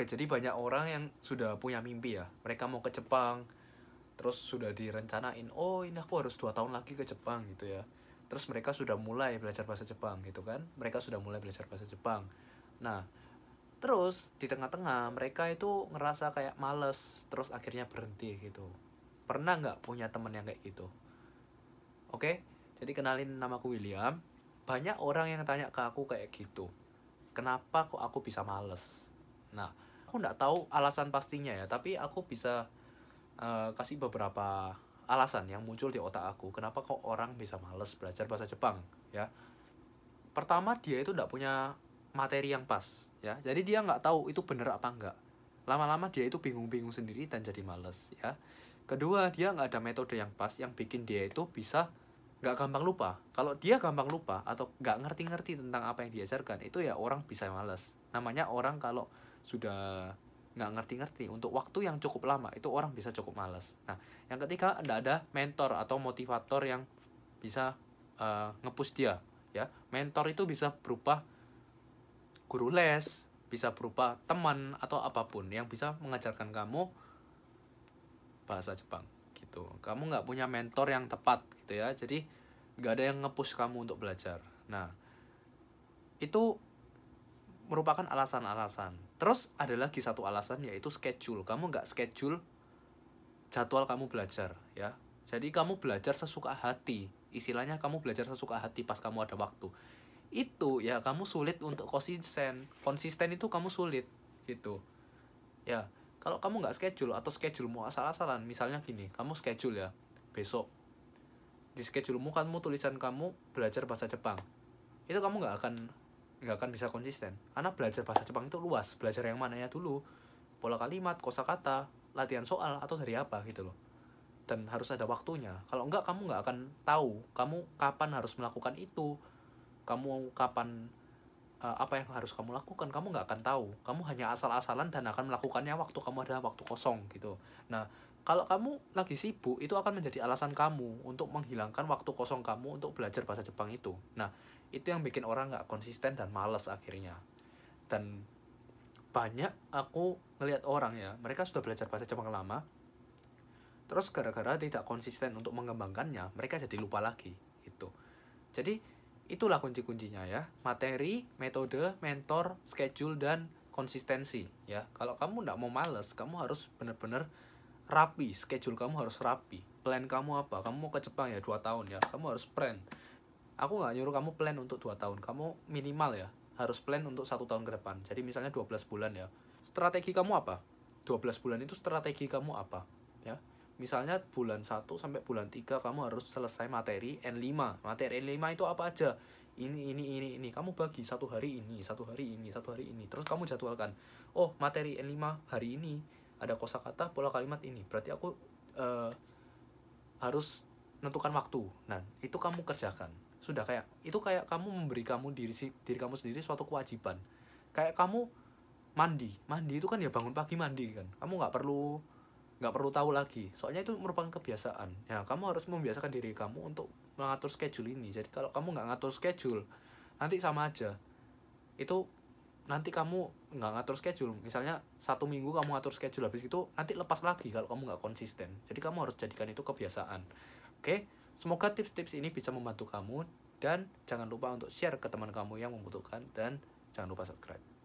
Oke, jadi banyak orang yang sudah punya mimpi ya. Mereka mau ke Jepang, terus sudah direncanain, oh ini aku harus dua tahun lagi ke Jepang gitu ya. Terus mereka sudah mulai belajar bahasa Jepang gitu kan. Mereka sudah mulai belajar bahasa Jepang. Nah, terus di tengah-tengah mereka itu ngerasa kayak males, terus akhirnya berhenti gitu. Pernah nggak punya temen yang kayak gitu? Oke, jadi kenalin namaku William. Banyak orang yang tanya ke aku kayak gitu. Kenapa kok aku bisa males? Nah, aku nggak tahu alasan pastinya ya, tapi aku bisa uh, kasih beberapa alasan yang muncul di otak aku. Kenapa kok orang bisa males belajar bahasa Jepang? Ya, pertama dia itu nggak punya materi yang pas, ya. Jadi dia nggak tahu itu bener apa enggak. Lama-lama dia itu bingung-bingung sendiri dan jadi males, ya. Kedua, dia nggak ada metode yang pas yang bikin dia itu bisa nggak gampang lupa. Kalau dia gampang lupa atau nggak ngerti-ngerti tentang apa yang diajarkan, itu ya orang bisa males. Namanya orang kalau sudah nggak ngerti-ngerti untuk waktu yang cukup lama itu orang bisa cukup malas. Nah, yang ketiga tidak ada mentor atau motivator yang bisa uh, ngepush dia, ya. Mentor itu bisa berupa guru les, bisa berupa teman atau apa pun yang bisa mengajarkan kamu bahasa Jepang gitu. Kamu nggak punya mentor yang tepat gitu ya, jadi nggak ada yang ngepush kamu untuk belajar. Nah, itu merupakan alasan-alasan. Terus ada lagi satu alasan yaitu schedule. Kamu nggak schedule jadwal kamu belajar ya. Jadi kamu belajar sesuka hati. Istilahnya kamu belajar sesuka hati pas kamu ada waktu. Itu ya kamu sulit untuk konsisten. Konsisten itu kamu sulit gitu. Ya, kalau kamu nggak schedule atau schedule mau asal-asalan, misalnya gini, kamu schedule ya besok di schedulemu kamu tulisan kamu belajar bahasa Jepang. Itu kamu nggak akan nggak akan bisa konsisten. Karena belajar bahasa Jepang itu luas. Belajar yang mananya dulu pola kalimat kosakata latihan soal atau dari apa gitu loh. Dan harus ada waktunya. Kalau enggak kamu nggak akan tahu. Kamu kapan harus melakukan itu. Kamu kapan uh, apa yang harus kamu lakukan kamu nggak akan tahu. Kamu hanya asal-asalan dan akan melakukannya waktu kamu ada waktu kosong gitu. Nah kalau kamu lagi sibuk itu akan menjadi alasan kamu untuk menghilangkan waktu kosong kamu untuk belajar bahasa Jepang itu. Nah itu yang bikin orang nggak konsisten dan males akhirnya. Dan banyak aku ngelihat orang ya mereka sudah belajar bahasa Jepang lama terus gara-gara tidak konsisten untuk mengembangkannya mereka jadi lupa lagi itu jadi itulah kunci-kuncinya ya materi metode mentor schedule dan konsistensi ya. Kalau kamu nggak mau males kamu harus benar-benar rapi schedule kamu harus rapi plan kamu apa kamu mau ke Jepang ya dua tahun ya kamu harus plan aku nggak nyuruh kamu plan untuk dua tahun. Kamu minimal ya harus plan untuk satu tahun ke depan. Jadi misalnya 12 bulan ya. Strategi kamu apa? 12 bulan itu strategi kamu apa? Ya. Misalnya bulan 1 sampai bulan 3 kamu harus selesai materi N5 materi N5 itu apa aja? Ini ini ini ini. Kamu bagi satu hari ini satu hari ini satu hari ini. Terus kamu jadwalkan oh materi N5 hari ini ada kosakata pola kalimat ini. Berarti aku uh, harus menentukan waktu. Nah itu kamu kerjakan sudah kayak itu kayak kamu memberi kamu diri diri kamu sendiri suatu kewajiban. Kayak kamu mandi. Mandi itu kan ya bangun pagi mandi kan. Kamu nggak perlu nggak perlu tahu lagi. Soalnya itu merupakan kebiasaan. Ya kamu harus membiasakan diri kamu untuk mengatur schedule ini. Jadi kalau kamu nggak ngatur schedule nanti sama aja. Itu nanti kamu nggak ngatur schedule. Misalnya satu minggu kamu ngatur schedule habis itu nanti lepas lagi kalau kamu nggak konsisten. Jadi kamu harus jadikan itu kebiasaan. Oke Semoga tips-tips ini bisa membantu kamu dan jangan lupa untuk share ke teman kamu yang membutuhkan dan jangan lupa subscribe.